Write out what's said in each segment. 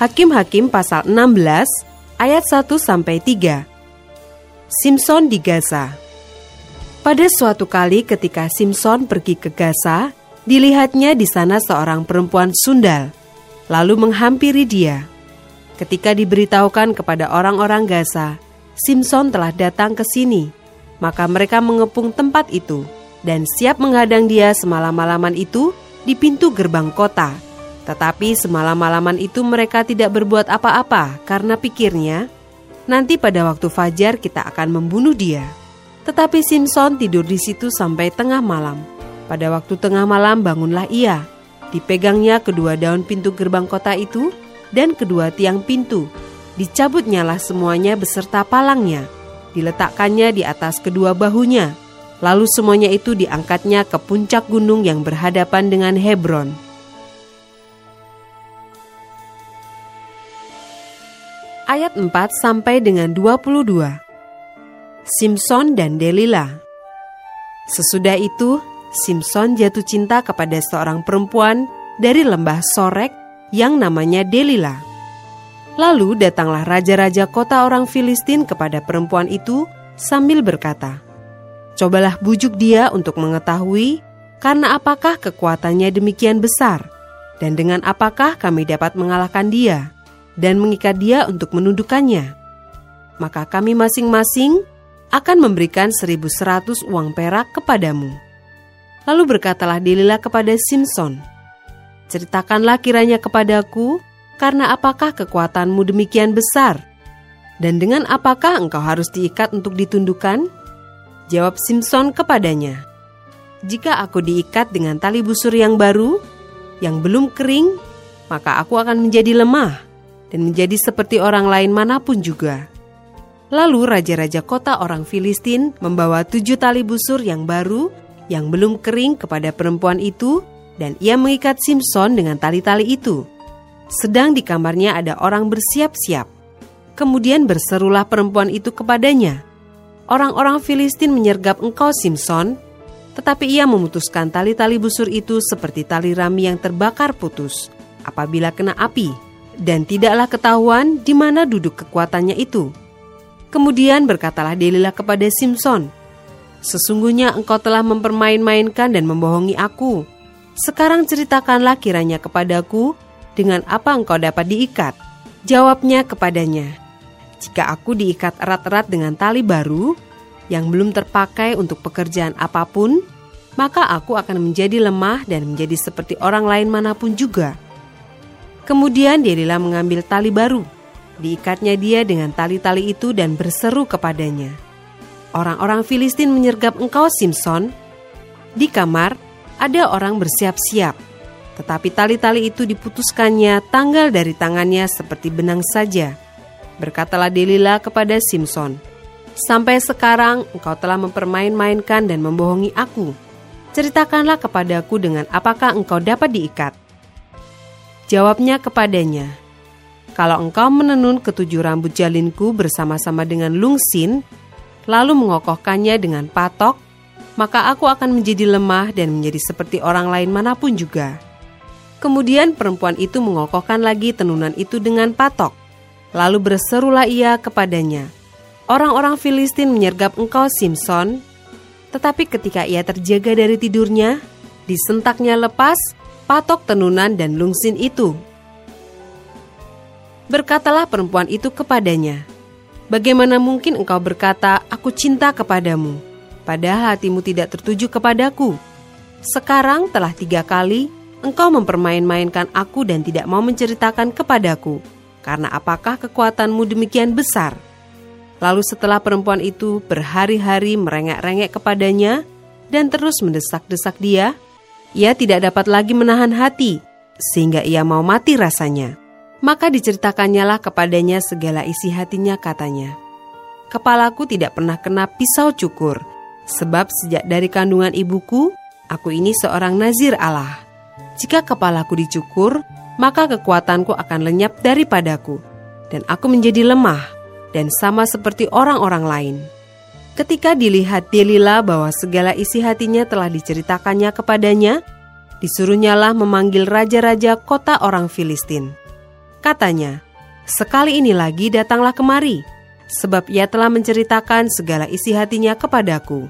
Hakim-Hakim pasal 16 ayat 1 sampai 3. Simpson di Gaza. Pada suatu kali ketika Simpson pergi ke Gaza, dilihatnya di sana seorang perempuan sundal, lalu menghampiri dia. Ketika diberitahukan kepada orang-orang Gaza, Simpson telah datang ke sini, maka mereka mengepung tempat itu dan siap menghadang dia semalam-malaman itu di pintu gerbang kota tetapi semalam-malaman itu mereka tidak berbuat apa-apa karena pikirnya, nanti pada waktu fajar kita akan membunuh dia. Tetapi Simpson tidur di situ sampai tengah malam. Pada waktu tengah malam bangunlah ia. Dipegangnya kedua daun pintu gerbang kota itu dan kedua tiang pintu. Dicabutnyalah semuanya beserta palangnya. Diletakkannya di atas kedua bahunya. Lalu semuanya itu diangkatnya ke puncak gunung yang berhadapan dengan Hebron. Ayat 4 sampai dengan 22. Simpson dan Delila. Sesudah itu, Simpson jatuh cinta kepada seorang perempuan dari lembah Sorek yang namanya Delila. Lalu datanglah raja-raja kota orang Filistin kepada perempuan itu sambil berkata, Cobalah bujuk dia untuk mengetahui karena apakah kekuatannya demikian besar, dan dengan apakah kami dapat mengalahkan dia dan mengikat dia untuk menundukkannya. Maka kami masing-masing akan memberikan seribu seratus uang perak kepadamu. Lalu berkatalah Delila kepada Simpson, Ceritakanlah kiranya kepadaku, karena apakah kekuatanmu demikian besar? Dan dengan apakah engkau harus diikat untuk ditundukkan? Jawab Simpson kepadanya, Jika aku diikat dengan tali busur yang baru, yang belum kering, maka aku akan menjadi lemah dan menjadi seperti orang lain mana pun juga. Lalu raja-raja kota orang Filistin membawa tujuh tali busur yang baru yang belum kering kepada perempuan itu dan ia mengikat Simpson dengan tali-tali itu. Sedang di kamarnya ada orang bersiap-siap. Kemudian berserulah perempuan itu kepadanya. Orang-orang Filistin menyergap engkau Simpson, tetapi ia memutuskan tali-tali busur itu seperti tali rami yang terbakar putus apabila kena api dan tidaklah ketahuan di mana duduk kekuatannya itu. Kemudian berkatalah Delila kepada Simpson, Sesungguhnya engkau telah mempermain-mainkan dan membohongi aku. Sekarang ceritakanlah kiranya kepadaku dengan apa engkau dapat diikat. Jawabnya kepadanya, Jika aku diikat erat-erat dengan tali baru, yang belum terpakai untuk pekerjaan apa pun, maka aku akan menjadi lemah dan menjadi seperti orang lain mana pun juga.' Kemudian Delila mengambil tali baru. Diikatnya dia dengan tali-tali itu dan berseru kepadanya. Orang-orang Filistin menyergap engkau Simpson. Di kamar ada orang bersiap-siap. Tetapi tali-tali itu diputuskannya tanggal dari tangannya seperti benang saja. Berkatalah Delila kepada Simpson, Sampai sekarang engkau telah mempermain-mainkan dan membohongi aku. Ceritakanlah kepadaku dengan apakah engkau dapat diikat. Jawabnya kepadanya, Kalau engkau menenun ketujuh rambut jalinku bersama-sama dengan lungsin, lalu mengokohkannya dengan patok, maka aku akan menjadi lemah dan menjadi seperti orang lain mana pun juga. Kemudian perempuan itu mengokohkan lagi tenunan itu dengan patok. Lalu berserulah ia kepadanya, Orang-orang Filistin menyergap engkau Simpson, tetapi ketika ia terjaga dari tidurnya, disentaknya lepas patok tenunan dan lungsin itu. Berkatalah perempuan itu kepadanya, Bagaimana mungkin engkau berkata, aku cinta kepadamu, padahal hatimu tidak tertuju kepadaku? Sekarang telah tiga kali engkau mempermain-mainkan aku dan tidak mau menceritakan kepadaku, karena apakah kekuatanmu demikian besar?' Lalu setelah perempuan itu berhari-hari merengek-rengek kepadanya dan terus mendesak-desak dia, ia tidak dapat lagi menahan hati, sehingga ia mau mati rasanya. Maka diceritakannya kepadanya segala isi hatinya katanya. Kepalaku tidak pernah kena pisau cukur, sebab sejak dari kandungan ibuku, aku ini seorang nazir Allah. Jika kepalaku dicukur, maka kekuatanku akan lenyap daripadaku, dan aku menjadi lemah, dan sama seperti orang-orang lain. Ketika dilihat Delila bahwa segala isi hatinya telah diceritakannya kepadanya, disuruhnyalah memanggil raja-raja kota orang Filistin. Katanya, sekali ini lagi datanglah kemari, sebab ia telah menceritakan segala isi hatinya kepadaku.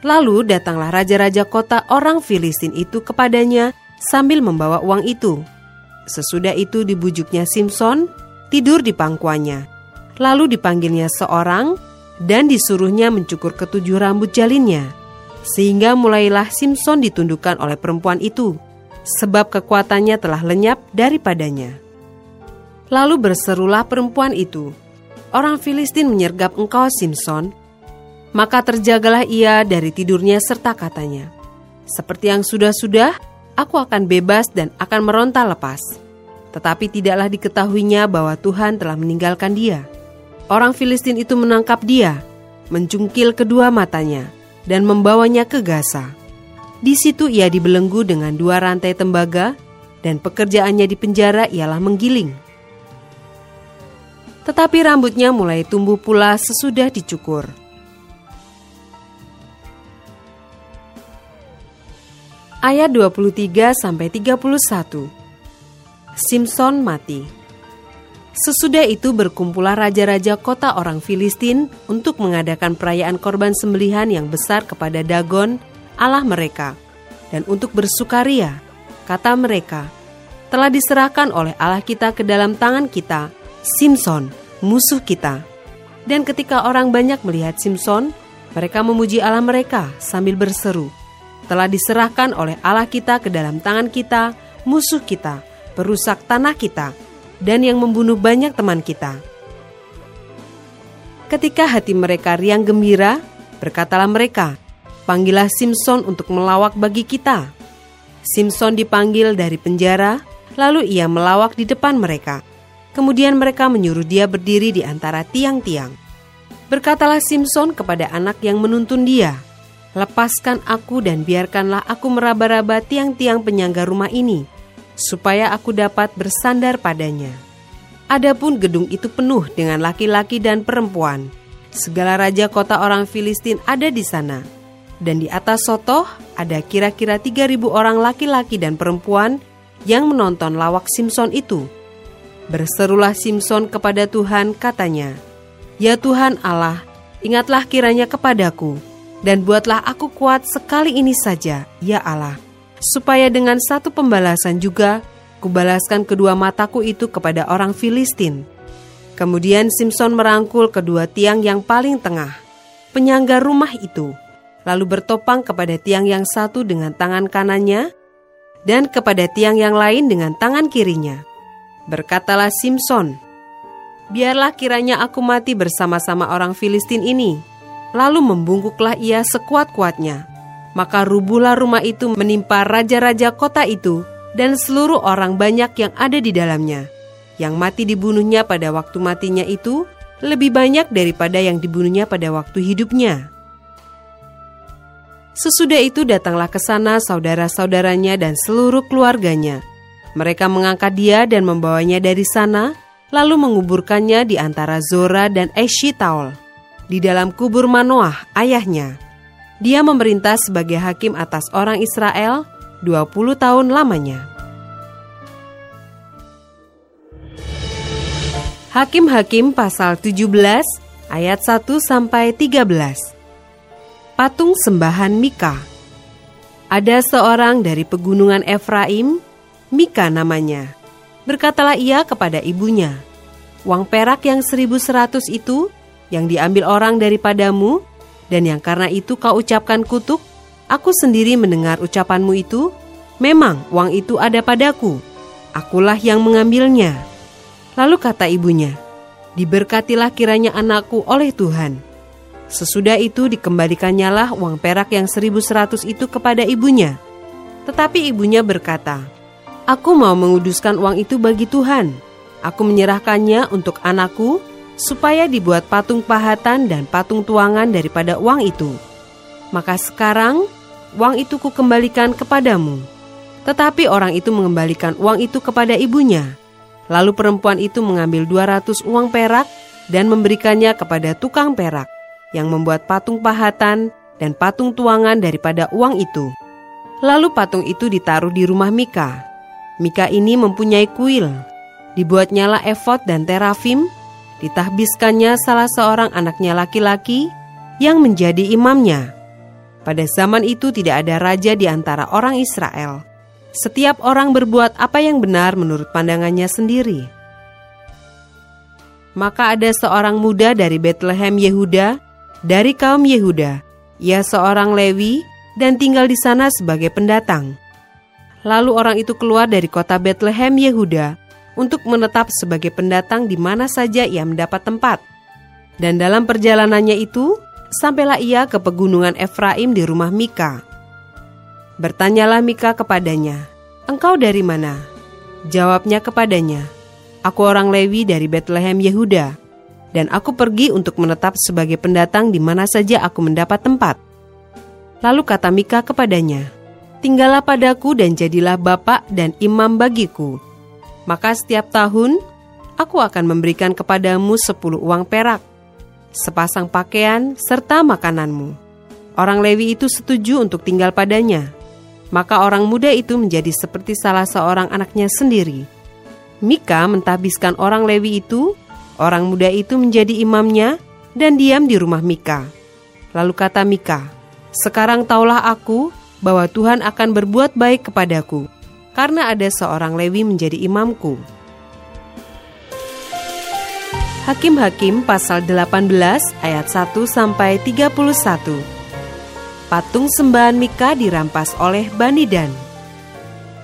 Lalu datanglah raja-raja kota orang Filistin itu kepadanya sambil membawa uang itu. Sesudah itu dibujuknya Simpson, tidur di pangkuannya. Lalu dipanggilnya seorang dan disuruhnya mencukur ketujuh rambut jalinnya. Sehingga mulailah Simpson ditundukkan oleh perempuan itu, sebab kekuatannya telah lenyap daripadanya. Lalu berserulah perempuan itu, Orang Filistin menyergap engkau Simpson, maka terjagalah ia dari tidurnya serta katanya, Seperti yang sudah-sudah, aku akan bebas dan akan meronta lepas. Tetapi tidaklah diketahuinya bahwa Tuhan telah meninggalkan dia. Orang Filistin itu menangkap dia, mencungkil kedua matanya, dan membawanya ke Gaza. Di situ ia dibelenggu dengan dua rantai tembaga, dan pekerjaannya di penjara ialah menggiling. Tetapi rambutnya mulai tumbuh pula sesudah dicukur. Ayat 23 sampai 31. Simpson mati. Sesudah itu berkumpullah raja-raja kota orang Filistin untuk mengadakan perayaan korban sembelihan yang besar kepada Dagon, Allah mereka, dan untuk bersukaria. Kata mereka, telah diserahkan oleh Allah kita ke dalam tangan kita, Simpson, musuh kita. Dan ketika orang banyak melihat Simpson, mereka memuji Allah mereka sambil berseru, telah diserahkan oleh Allah kita ke dalam tangan kita, musuh kita, perusak tanah kita, dan yang membunuh banyak teman kita. Ketika hati mereka riang gembira, berkatalah mereka, "Panggillah Simpson untuk melawak bagi kita." Simpson dipanggil dari penjara, lalu ia melawak di depan mereka. Kemudian mereka menyuruh dia berdiri di antara tiang-tiang. Berkatalah Simpson kepada anak yang menuntun dia, "Lepaskan aku dan biarkanlah aku meraba-raba tiang-tiang penyangga rumah ini." Supaya aku dapat bersandar padanya. Adapun gedung itu penuh dengan laki-laki dan perempuan. Segala raja kota orang Filistin ada di sana. Dan di atas sotoh ada kira-kira 3000 orang laki-laki dan perempuan yang menonton lawak Simpson itu. Berserulah Simpson kepada Tuhan katanya, Ya Tuhan Allah, ingatlah kiranya kepadaku, dan buatlah aku kuat sekali ini saja, ya Allah supaya dengan satu pembalasan juga kubalaskan kedua mataku itu kepada orang Filistin. Kemudian Simpson merangkul kedua tiang yang paling tengah, penyangga rumah itu, lalu bertopang kepada tiang yang satu dengan tangan kanannya dan kepada tiang yang lain dengan tangan kirinya. Berkatalah Simpson, Biarlah kiranya aku mati bersama-sama orang Filistin ini. Lalu membungkuklah ia sekuat-kuatnya maka rubuhlah rumah itu menimpa raja-raja kota itu dan seluruh orang banyak yang ada di dalamnya. Yang mati dibunuhnya pada waktu matinya itu lebih banyak daripada yang dibunuhnya pada waktu hidupnya. Sesudah itu datanglah ke sana saudara-saudaranya dan seluruh keluarganya. Mereka mengangkat dia dan membawanya dari sana, lalu menguburkannya di antara Zora dan Eshitaol, di dalam kubur Manoah, ayahnya. Dia memerintah sebagai hakim atas orang Israel 20 tahun lamanya. Hakim-hakim pasal 17 ayat 1 sampai 13. Patung sembahan Mika. Ada seorang dari pegunungan Efraim, Mika namanya. Berkatalah ia kepada ibunya, "Uang perak yang 1100 itu yang diambil orang daripadamu dan yang karena itu kau ucapkan kutuk, aku sendiri mendengar ucapanmu itu, memang uang itu ada padaku, akulah yang mengambilnya. Lalu kata ibunya, diberkatilah kiranya anakku oleh Tuhan. Sesudah itu dikembalikannya uang perak yang seribu seratus itu kepada ibunya. Tetapi ibunya berkata, Aku mau menguduskan uang itu bagi Tuhan. Aku menyerahkannya untuk anakku supaya dibuat patung pahatan dan patung tuangan daripada uang itu. Maka sekarang uang itu kukembalikan kepadamu. Tetapi orang itu mengembalikan uang itu kepada ibunya. Lalu perempuan itu mengambil 200 uang perak dan memberikannya kepada tukang perak yang membuat patung pahatan dan patung tuangan daripada uang itu. Lalu patung itu ditaruh di rumah Mika. Mika ini mempunyai kuil. Dibuatnyalah efod dan terafim, ditahbiskannya salah seorang anaknya laki-laki yang menjadi imamnya. Pada zaman itu tidak ada raja di antara orang Israel. Setiap orang berbuat apa yang benar menurut pandangannya sendiri. Maka ada seorang muda dari Bethlehem Yehuda, dari kaum Yehuda. Ia seorang Lewi dan tinggal di sana sebagai pendatang. Lalu orang itu keluar dari kota Bethlehem Yehuda untuk menetap sebagai pendatang di mana saja ia mendapat tempat. Dan dalam perjalanannya itu, sampailah ia ke pegunungan Efraim di rumah Mika. Bertanyalah Mika kepadanya, "Engkau dari mana?" Jawabnya kepadanya, "Aku orang Lewi dari Bethlehem Yehuda, dan aku pergi untuk menetap sebagai pendatang di mana saja aku mendapat tempat." Lalu kata Mika kepadanya, tinggallah padaku dan jadilah bapak dan imam bagiku. Maka setiap tahun, aku akan memberikan kepadamu sepuluh uang perak, sepasang pakaian, serta makananmu. Orang Lewi itu setuju untuk tinggal padanya. Maka orang muda itu menjadi seperti salah seorang anaknya sendiri. Mika mentahbiskan orang Lewi itu, orang muda itu menjadi imamnya, dan diam di rumah Mika. Lalu kata Mika, Sekarang taulah aku bahwa Tuhan akan berbuat baik kepadaku, karena ada seorang Lewi menjadi imamku. Hakim-hakim pasal 18 ayat 1 sampai 31. Patung sembahan Mika dirampas oleh Bani Dan.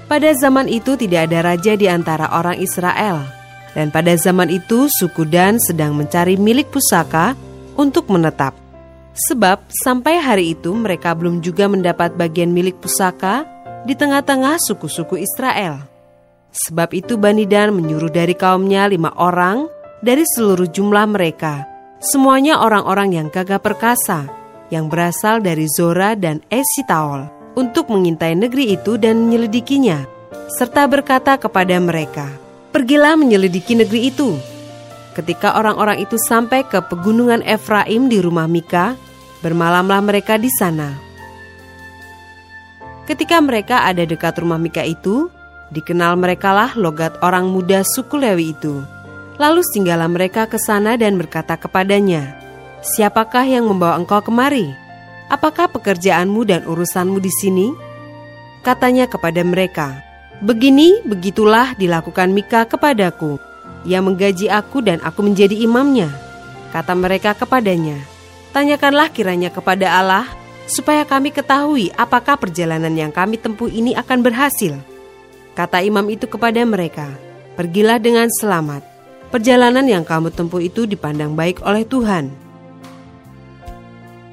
Pada zaman itu tidak ada raja di antara orang Israel, dan pada zaman itu suku Dan sedang mencari milik pusaka untuk menetap. Sebab sampai hari itu mereka belum juga mendapat bagian milik pusaka di tengah-tengah suku-suku Israel. Sebab itu Bani Dan menyuruh dari kaumnya lima orang dari seluruh jumlah mereka. Semuanya orang-orang yang gagah perkasa, yang berasal dari Zora dan Esitaol, untuk mengintai negeri itu dan menyelidikinya, serta berkata kepada mereka, Pergilah menyelidiki negeri itu, Ketika orang-orang itu sampai ke pegunungan Efraim di rumah Mika, bermalamlah mereka di sana. Ketika mereka ada dekat rumah Mika itu, dikenal merekalah logat orang muda suku Lewi itu. Lalu singgahlah mereka ke sana dan berkata kepadanya, Siapakah yang membawa engkau kemari? Apakah pekerjaanmu dan urusanmu di sini? Katanya kepada mereka, Begini, begitulah dilakukan Mika kepadaku ia menggaji aku dan aku menjadi imamnya. Kata mereka kepadanya, Tanyakanlah kiranya kepada Allah, supaya kami ketahui apakah perjalanan yang kami tempuh ini akan berhasil. Kata imam itu kepada mereka, Pergilah dengan selamat. Perjalanan yang kamu tempuh itu dipandang baik oleh Tuhan.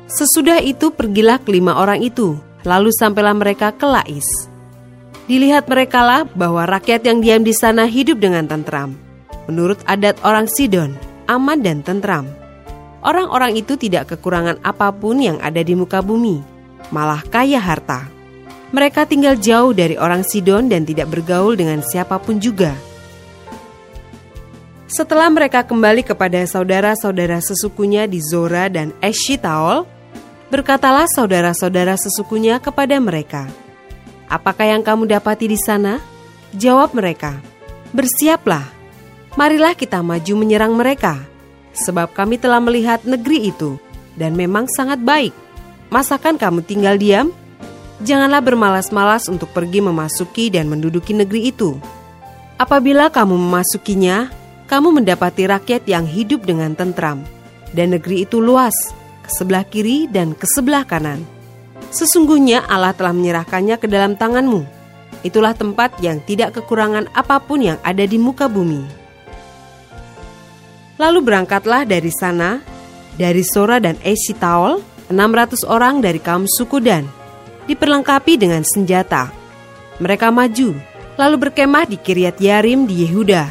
Sesudah itu pergilah kelima orang itu, lalu sampailah mereka ke Lais. Dilihat merekalah bahwa rakyat yang diam di sana hidup dengan tentram menurut adat orang Sidon, aman dan tentram. Orang-orang itu tidak kekurangan apa pun yang ada di muka bumi, malah kaya harta. Mereka tinggal jauh dari orang Sidon dan tidak bergaul dengan siapa pun juga. Setelah mereka kembali kepada saudara-saudara sesukunya di Zora dan Eshitaol, berkatalah saudara-saudara sesukunya kepada mereka, "Apakah yang kamu dapati di sana?" Jawab mereka, "Bersiaplah, marilah kita maju menyerang mereka, sebab kami telah melihat negeri itu, dan memang sangat baik. Masakan kamu tinggal diam? Janganlah bermalas-malas untuk pergi memasuki dan menduduki negeri itu. Apabila kamu memasukinya, kamu mendapati rakyat yang hidup dengan tentram, dan negeri itu luas, ke sebelah kiri dan ke sebelah kanan. Sesungguhnya Allah telah menyerahkannya ke dalam tanganmu. Itulah tempat yang tidak kekurangan apa pun yang ada di muka bumi. Lalu berangkatlah dari sana, dari Sora dan Esitaol, 600 orang dari kaum suku Dan, diperlengkapi dengan senjata. Mereka maju, lalu berkemah di Kiryat Yarim di Yehuda.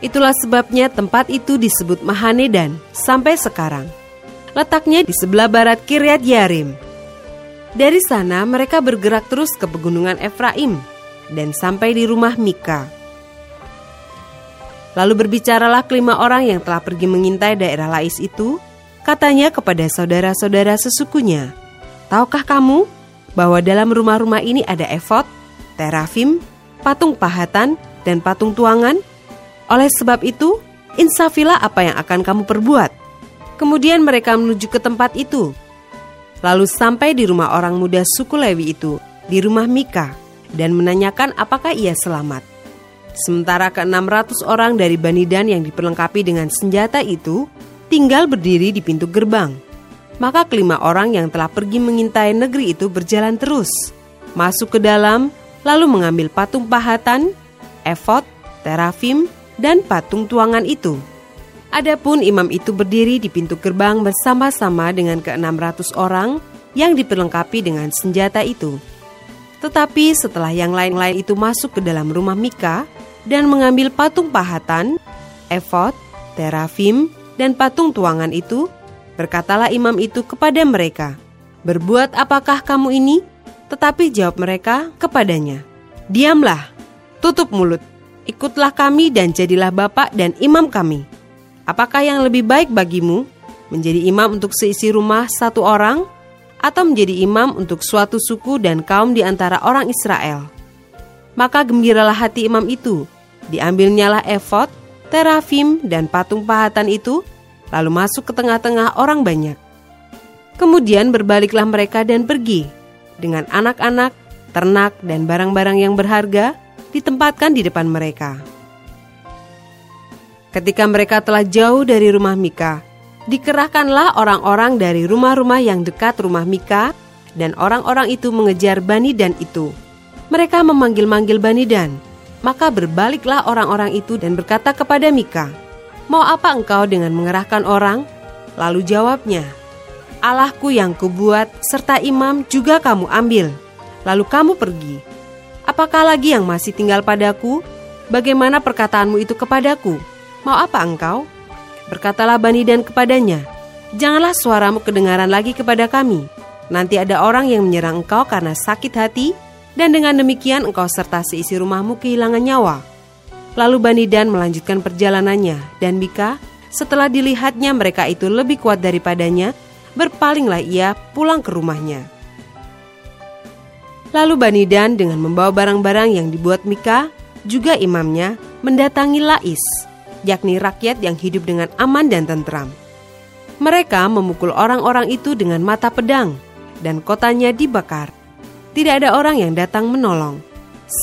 Itulah sebabnya tempat itu disebut Mahanedan sampai sekarang. Letaknya di sebelah barat Kiryat Yarim. Dari sana mereka bergerak terus ke pegunungan Efraim dan sampai di rumah Mika. Lalu berbicaralah kelima orang yang telah pergi mengintai daerah Lais itu, katanya kepada saudara-saudara sesukunya, Tahukah kamu bahwa dalam rumah-rumah ini ada efod, terafim, patung pahatan, dan patung tuangan? Oleh sebab itu, insafilah apa yang akan kamu perbuat. Kemudian mereka menuju ke tempat itu. Lalu sampai di rumah orang muda suku Lewi itu, di rumah Mika, dan menanyakan apakah ia selamat. Sementara ke-600 orang dari Banidan yang diperlengkapi dengan senjata itu tinggal berdiri di pintu gerbang. Maka kelima orang yang telah pergi mengintai negeri itu berjalan terus, masuk ke dalam lalu mengambil patung pahatan, efod, terafim, dan patung tuangan itu. Adapun imam itu berdiri di pintu gerbang bersama-sama dengan ke-600 orang yang diperlengkapi dengan senjata itu. Tetapi setelah yang lain-lain itu masuk ke dalam rumah Mika dan mengambil patung pahatan, efod, terafim, dan patung tuangan itu, berkatalah imam itu kepada mereka, Berbuat apakah kamu ini? Tetapi jawab mereka kepadanya, Diamlah, tutup mulut, ikutlah kami dan jadilah bapak dan imam kami. Apakah yang lebih baik bagimu, menjadi imam untuk seisi rumah satu orang, atau menjadi imam untuk suatu suku dan kaum di antara orang Israel? Maka gembiralah hati imam itu, diambilnyalah efod, terafim, dan patung pahatan itu, lalu masuk ke tengah-tengah orang banyak. Kemudian berbaliklah mereka dan pergi dengan anak-anak, ternak, dan barang-barang yang berharga ditempatkan di depan mereka. Ketika mereka telah jauh dari rumah Mika, dikerahkanlah orang-orang dari rumah-rumah yang dekat rumah Mika, dan orang-orang itu mengejar Bani dan itu. Mereka memanggil-manggil Bani dan, maka berbaliklah orang-orang itu dan berkata kepada Mika, Mau apa engkau dengan mengerahkan orang? Lalu jawabnya, Allahku yang kubuat serta imam juga kamu ambil. Lalu kamu pergi. Apakah lagi yang masih tinggal padaku? Bagaimana perkataanmu itu kepadaku? Mau apa engkau? Berkatalah Bani dan kepadanya, Janganlah suaramu kedengaran lagi kepada kami. Nanti ada orang yang menyerang engkau karena sakit hati, dan dengan demikian engkau serta seisi rumahmu kehilangan nyawa. Lalu Bani Dan melanjutkan perjalanannya, dan Mika, setelah dilihatnya mereka itu lebih kuat daripadanya, berpalinglah ia pulang ke rumahnya. Lalu Bani Dan dengan membawa barang-barang yang dibuat Mika, juga imamnya, mendatangi Lais, yakni rakyat yang hidup dengan aman dan tentram. Mereka memukul orang-orang itu dengan mata pedang, dan kotanya dibakar. Tidak ada orang yang datang menolong,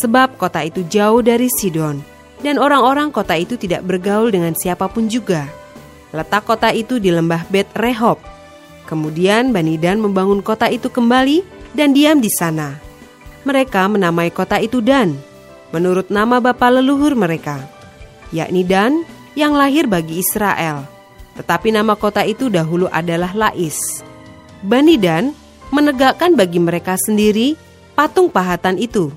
sebab kota itu jauh dari Sidon, dan orang-orang kota itu tidak bergaul dengan siapa pun juga. Letak kota itu di lembah Bet Rehob, Kemudian Bani Dan membangun kota itu kembali dan diam di sana. Mereka menamai kota itu Dan, menurut nama bapa leluhur mereka, yakni Dan yang lahir bagi Israel. Tetapi nama kota itu dahulu adalah Lais. Bani Dan menegakkan bagi mereka sendiri patung pahatan itu.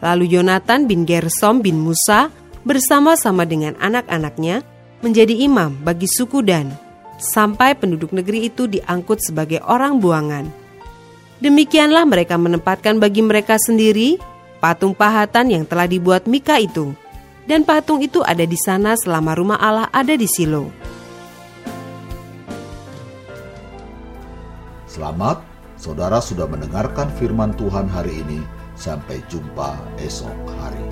Lalu Yonatan bin Gersom bin Musa bersama-sama dengan anak-anaknya menjadi imam bagi suku Dan sampai penduduk negeri itu diangkut sebagai orang buangan. Demikianlah mereka menempatkan bagi mereka sendiri patung pahatan yang telah dibuat Mika itu, dan patung itu ada di sana selama rumah Allah ada di Silo. Selamat, saudara sudah mendengarkan firman Tuhan hari ini. Sampai jumpa esok hari.